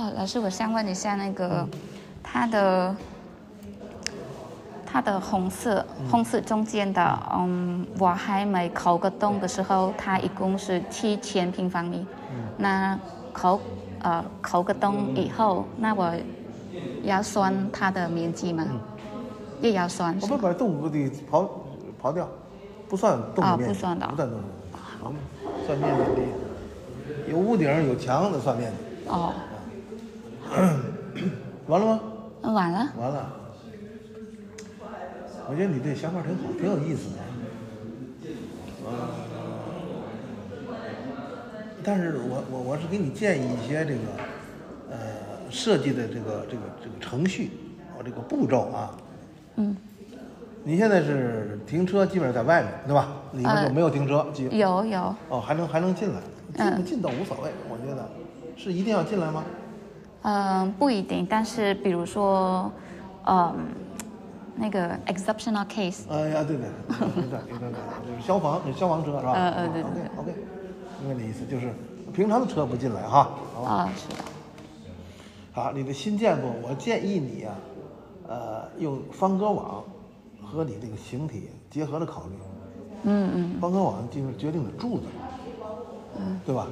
哦，老师，我想问一下，那个它的它的红色红色中间的，嗯，我还没抠个洞的时候，它一共是七千平方米。那抠呃抠个洞以后，那我要算它的面积吗？也要算？我们把洞给得刨刨掉，不算洞面积，不算的不算洞的面积，算面积得有屋顶有墙的算面积。哦，完了吗？那完了。完了。我觉得你这想法挺好，挺有意思的。呃，但是我我我是给你建议一些这个呃设计的这个这个这个程序，我这个步骤啊。嗯，你现在是停车基本上在外面，对吧？里面就呃没有停车，基有有，哦还能还能进来，进不嗯进倒无所谓，我觉得是一定要进来吗？嗯，不一定，但是比如说，嗯，那个 exceptional case，哎呀，对对，有点有点就是消防，消防车是吧？呃呃对对 OK OK，明白你意思，就是平常的车不进来哈，好吧？啊，是的，好，你的新建筑，我建议你啊，呃，用方格网和你这个形体结合着考虑。嗯嗯方格网就是决定的柱子，嗯对吧？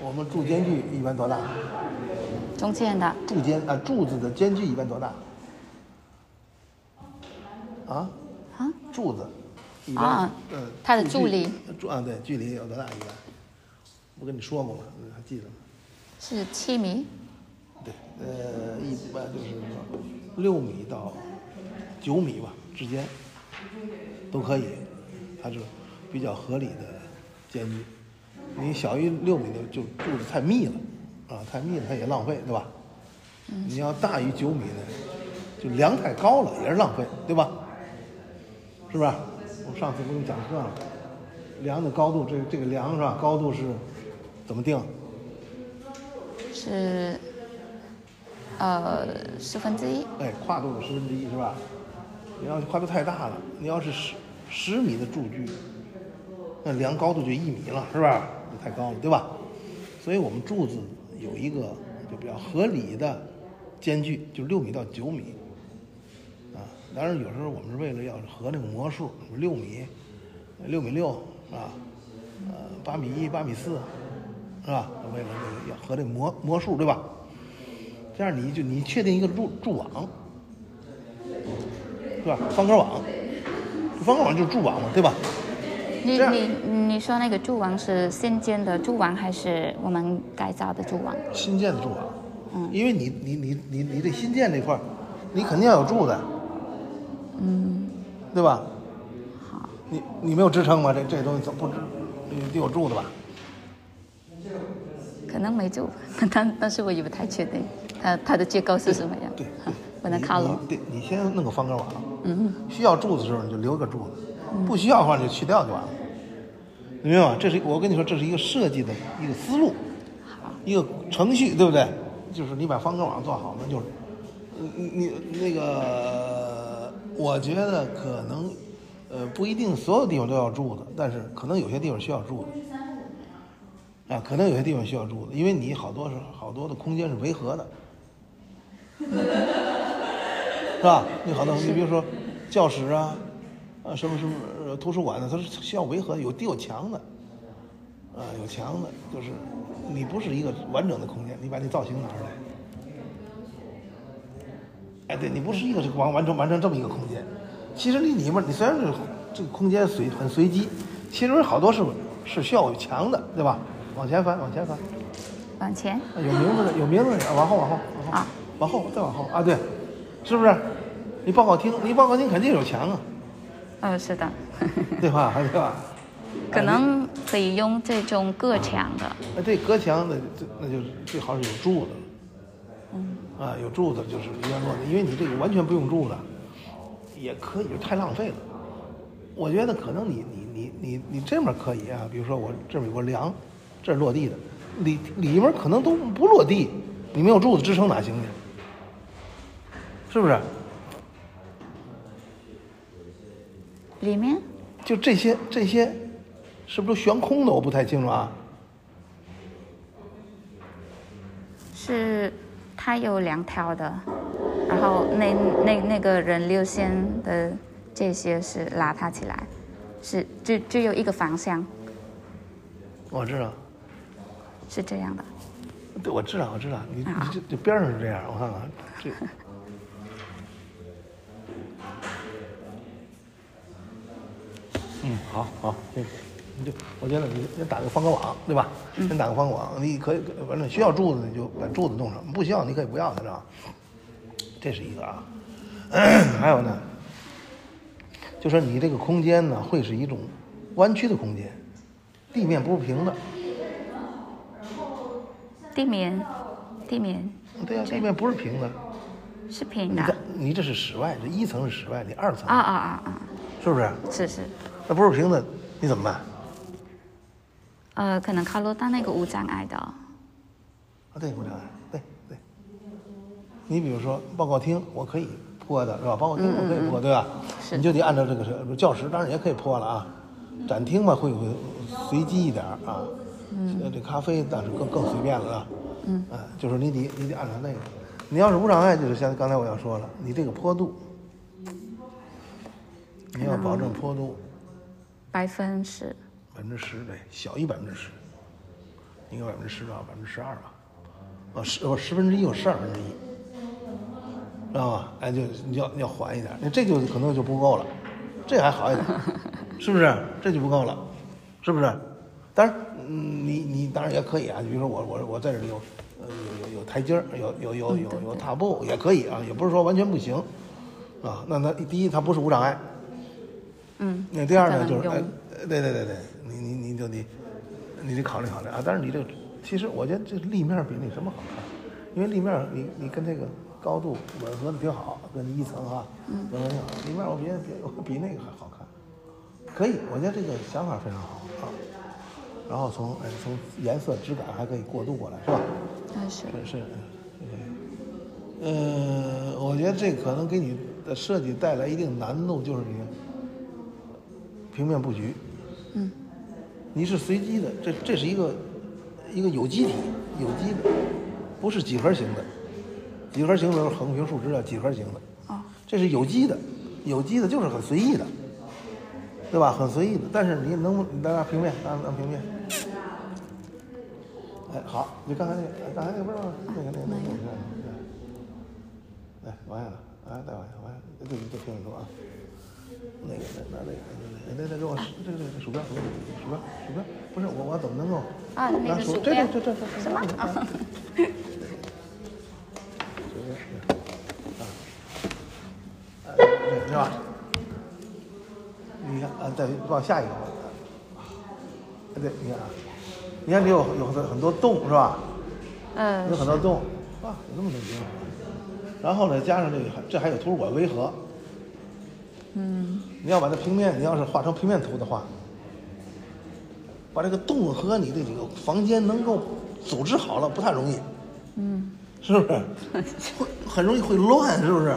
我们柱间距一般多大？中间的，柱间啊，柱子的间距一般多大？啊？啊，柱子一般啊呃，它的柱距距离柱啊，对，距离有多大一般？我跟你说过吗？你还记得吗？是七米，对，呃，一般就是说六米到九米吧之间都可以，它是比较合理的间距。你小于六米的就柱子太密了，啊，太密了它也浪费，对吧？你要大于九米的，就梁太高了也是浪费，对吧？是不是？我上次不跟你讲课了，梁的高度，这这个梁是吧？高度是怎么定？是呃十分之一，哎，跨度的十分之一是吧？你要跨度太大了，你要是十十米的柱距，那量高度就一米了，是吧？太高了，对吧？所以我们柱子有一个就比较合理的间距，就六米到九米。啊，当然有时候我们是为了要合那个模数，六米、六米六啊，呃，八米一、八米四，是吧？为了这个要合这个模模数，对吧？这样你就你确定一个柱柱网，是吧？方格网，方格网就是柱网嘛，对吧？你你你说那个柱网是新建的柱网还是我们改造的柱网？新建的柱网，嗯，因为你你你你你这新建这块儿，你肯定要有柱子，嗯，对吧？好，你你没有支撑吗？这这东西怎么不支？你得有柱子吧？可能没柱，但但是我也不太确定它它的结构是什么样，对好不能靠拢。你对，你先弄个方格网，嗯，需要柱子的时候你就留个柱子，不需要的话你就去掉就完了。明白吗？这是我跟你说，这是一个设计的一个思路，一个程序，对不对？就是你把方格网做好，那就是，你你你那个，我觉得可能，呃，不一定所有地方都要住的，但是可能有些地方需要住的。啊，可能有些地方需要住的，因为你好多是好多的空间是违和的，是吧？你好多，你比如说教室啊，啊什么什么呃图书馆的，它是需要围合，有地有墙的，啊有墙的，就是你不是一个完整的空间，你把那造型拿出来，哎，对你不是一个这个完完成完成这么一个空间，其实你里面你虽然是这个空间随很随机，其实好多是是需要有墙的，对吧？往前翻，往前翻。往前，啊有名字的，有名字的，往后，往后，往后，啊往后，再往后啊，对，是不是？你报告厅，你报告厅肯定有墙啊，呃，是的，对吧？对吧？可能可以用这种隔墙的，啊，对，隔墙的，这那就是最好是有柱子，嗯，啊，有柱子就是一样落的，因为你这个完全不用柱子，也可以，太浪费了。我觉得可能你你你你你这面可以啊，比如说我这边有个梁，这是落地的，里里面可能都不落地，你没有柱子支撑哪行去？是不是？里面就这些这些，是不是悬空的？我不太清楚啊。是它有两条的，然后那那那个人流线的这些是拉它起来，是只只有一个方向，我知道，是这样的。对，我知道，我知道，你啊你这这边上是这样，我看看这。嗯，好好，这个你就我觉得你先打个方格网，对吧？先打个方格网，你可以反正需要柱子你就把柱子弄上，不需要你可以不要它，是吧？这是一个啊，还有呢，就说你这个空间呢会是一种弯曲的空间，地面不是平的，地面地面对呀、地面不是平的。是平你在的。你这是室外，这一层是室外，你二层啊啊啊啊！是不是？是是，那不是平的，你怎么办？呃，可能考虑到那个无障碍的。啊，对，无障碍，对对。你比如说报告厅，我可以坡的是吧？报告厅我可以坡，对吧？是你就得按照这个是教室，当然也可以坡了啊。展厅嘛，会会随机一点儿啊。嗯。这咖啡但是更更随便了啊。嗯。啊，就是你得你得按照那个。你要是无障碍，就是像刚才我要说了，你这个坡度，你要保证坡度。百分之百分之十，对，小于百分之十，应该百分之十到百分之十二吧，啊，十哦十分之一有十二分之一，知道吧？哎，就你要你要缓一点，那这就可能就不够了，这还好一点，是不是？这就不够了，是不是？当然，嗯，你你当然也可以啊，比如说我我我在这里有呃有有有台阶儿，有有有有有踏步也可以啊，也不是说完全不行，啊，那那第一它不是无障碍。嗯，那第二呢，就是哎，对对对对，你你你就你，你得考虑考虑啊。但是你这个，其实我觉得这立面比那什么好看，因为立面你你跟这个高度吻合的挺好，跟一层啊吻合挺好。立面我觉得比比那个还好看，可以，我觉得这个想法非常好啊。然后从哎从颜色质感还可以过渡过来，是吧？但是是是，呃，我觉得这可能给你的设计带来一定难度，就是你平面布局，嗯，你是随机的，这这是一个一个有机体，有机的，不是几何形的，几何形的是横平竖直的，几何形的，哦，这是有机的，有机的就是很随意的，对吧？很随意的，但是你能不你来拿平面，拿拿平面。哎，好，你刚才那个，刚才那个不是那个那个那个那个，来往下了，哎，再往下，往下，这这平面图啊，那个那那那个那那给我这个这个鼠标鼠标鼠标鼠标，不是我我怎么能够啊，那个鼠标这这这这什么？啊啊，对是吧？你看啊，再往下一个，啊对，你看啊，你看这有有很很多洞是吧？呃有，很多洞，哇，有这么多地方。然后呢，加上这个还这还有图书馆围合。嗯，你要把这平面，你要是画成平面图的话，把这个洞和你的这个房间能够组织好了，不太容易。嗯，是不是？会很容易会乱，是不是？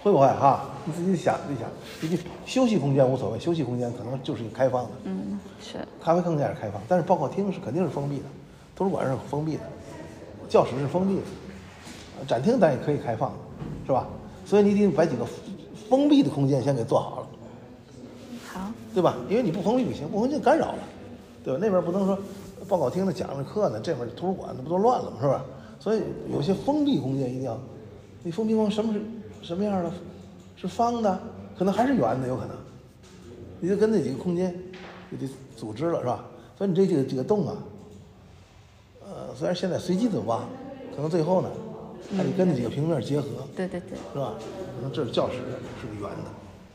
会不会哈？你自己想，自己想。你休息空间无所谓，休息空间可能就是一个开放的，嗯，是，咖啡更加是开放，但是报告厅是肯定是封闭的，图书馆是封闭的，教室是封闭的，呃展厅咱也可以开放，是吧？所以你得摆几个封闭的空间先给做好了，好，对吧？因为你不封闭不行，不封闭就干扰了，对吧？那边不能说报告厅的讲着课呢，这边图书馆那不都乱了吗？是吧？所以有些封闭空间一定要，你封闭空间什么是什么样的？是方的，可能还是圆的，有可能。你就跟那几个空间就得组织了，是吧？所以你这几个几个洞啊，呃，虽然现在随机的挖，可能最后呢，还得跟那几个平面结合，对对对，是吧？可能这是教室是个圆的，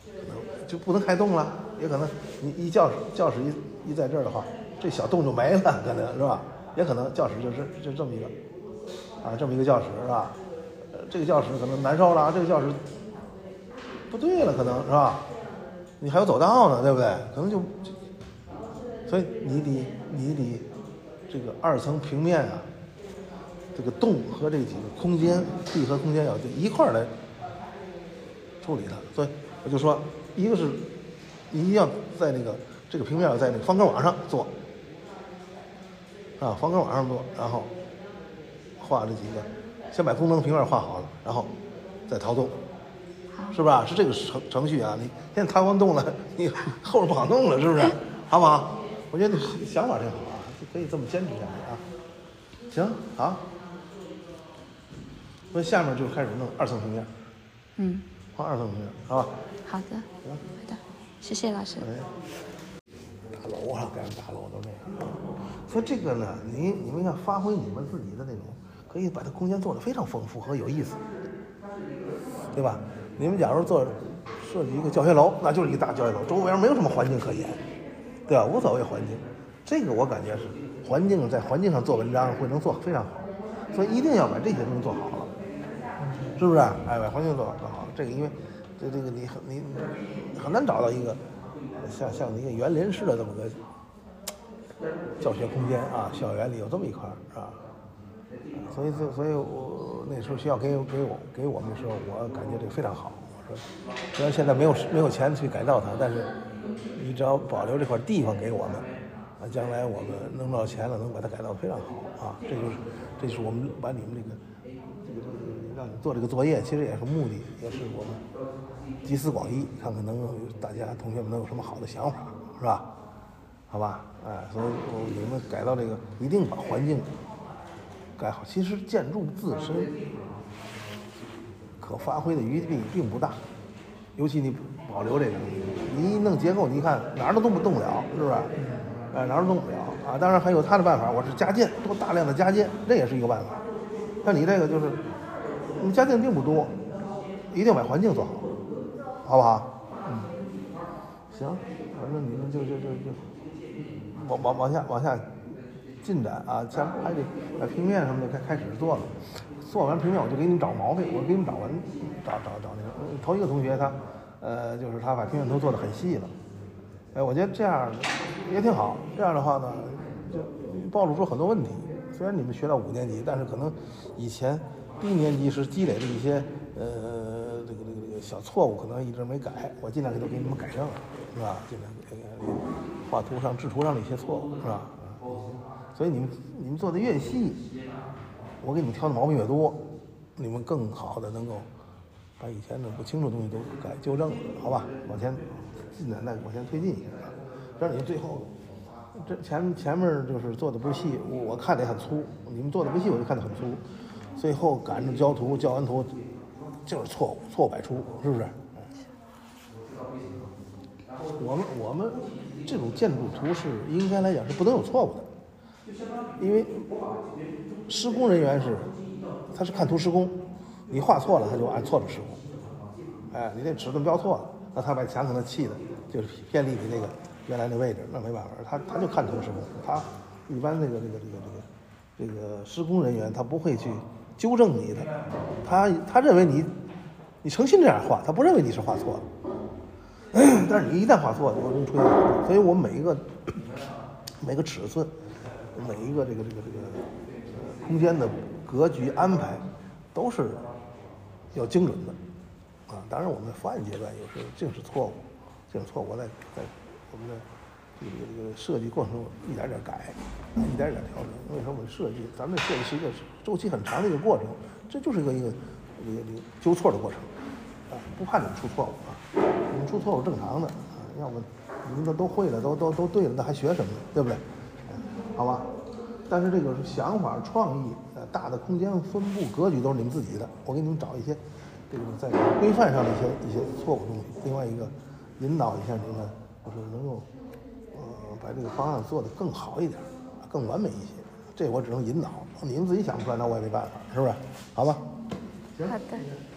可能就不能开动了，也可能你一教室教室一一在这儿的话，这小洞就没了，可能是吧？也可能教室就是就这么一个，啊，这么一个教室是吧？呃，这个教室可能难受了，这个教室不对了，可能是吧？你还有走道呢，对不对？可能，就所以你得你得这个二层平面啊，这个洞和这几个空间闭合空间要一块儿来处理它。所以我就说，一个是你一定要在那个这个平面在那个方格网上做啊，方格网上做，然后画这几个，先把功能平面画好了，然后再掏洞，是吧是？这个程程序啊？你现在掏完洞了，你后边不好弄了，是不是？好不好？我觉得你想法挺好啊，就可以这么坚持下去啊。行，好。那下面就开始弄二层平面，嗯，画二层平面，好吧？好的，好的，谢谢老师。哎，大楼啊，盖大楼都这样。所以这个呢，你你们要发挥你们自己的那种，可以把它空间做得非常丰富和有意思，对吧？你们假如做设计一个教学楼，那就是一个大教学楼，周围没有什么环境可言，对吧？无所谓环境，这个我感觉是环境在环境上做文章会能做非常好，所以一定要把这些东西做好了。是不是？哎，环境做好做好，这个因为这这个你很你很难找到一个像像一个园林式的这么个教学空间啊，校园里有这么一块儿是吧？所以所以我那时候学校给给我给我们的时候，我感觉这个非常好。我说虽然现在没有没有钱去改造它，但是你只要保留这块地方给我们，啊，将来我们弄到钱了，能把它改造非常好啊。这就是这就是我们把你们这个。让你做这个作业，其实也是目的，也是我们集思广益，看看能够大家同学们能有什么好的想法，是吧？好吧，哎，所以你们改造这个，一定把环境改好。其实建筑自身可发挥的余地并不大，尤其你保留这个，你一弄结构，你看哪儿都动不动不了，是不是？哎，哪儿都动不了啊！当然还有他的办法，我是加建，多大量的加建，这也是一个办法。那你这个就是。你家电并不多，一定把环境做好，好不好？嗯，行，反正你们就就就就往往往下往下进展啊，前还得把平面什么的开开始做了，做完平面我就给你们找毛病，我给你们找完找找找那个头一个同学他呃就是他把平面图做的很细了，哎，我觉得这样也挺好，这样的话呢就暴露出很多问题。虽然你们学到五年级，但是可能以前。低年级时积累的一些呃这个这个这个小错误，可能一直没改，我尽量给都给你们改正了，是吧？尽量给画图上、制图上的一些错误，是吧？所以你们你们做的越细，我给你们挑的毛病越多，你们更好的能够把以前的不清楚东西都改纠正了，好吧？往前进展再往前推进一下，让你最后这前前面就是做的不细，我看着也很粗，你们做的不细，我就看着很粗。最后赶着交图，交完图就是错误，错误百出，是不是？我们我们这种建筑图是应该来讲是不能有错误的，因为施工人员是他是看图施工，你画错了他就按错了施工。哎，你那尺寸标错了，那他把墙可能砌的就是偏离你那个原来的位置，那没办法，他他就看图施工，他一般那个这个这个这个这个施工人员他不会去。纠正你的，他他认为你，你诚心这样画，他不认为你是画错了。但是你一旦画错，就容易出现问题。所以我每一个 每个尺寸，每一个这个这个这个空间的格局安排，都是要精准的啊。当然我们在方案阶段有时候净是错误，净是错误，我在在我们的。这个这个设计过程一点点改，一点点调整。为什么我设计？咱们设计是一个周期很长的一个过程，这就是一个一个一个一个纠错的过程啊！不怕你们出错误啊，你们出错误正常的啊。要不你们都都会了，都都都对了，那还学什么呢？对不对？好吧。但是这个想法、创意、呃，大的空间分布、格局都是你们自己的。我给你们找一些这个在规范上的一些一些错误东西。另外一个，引导一下你们，就是能够。把这个方案做得更好一点，更完美一些，这我只能引导，你们自己想不出来，那我也没办法，是不是？好吧，好的。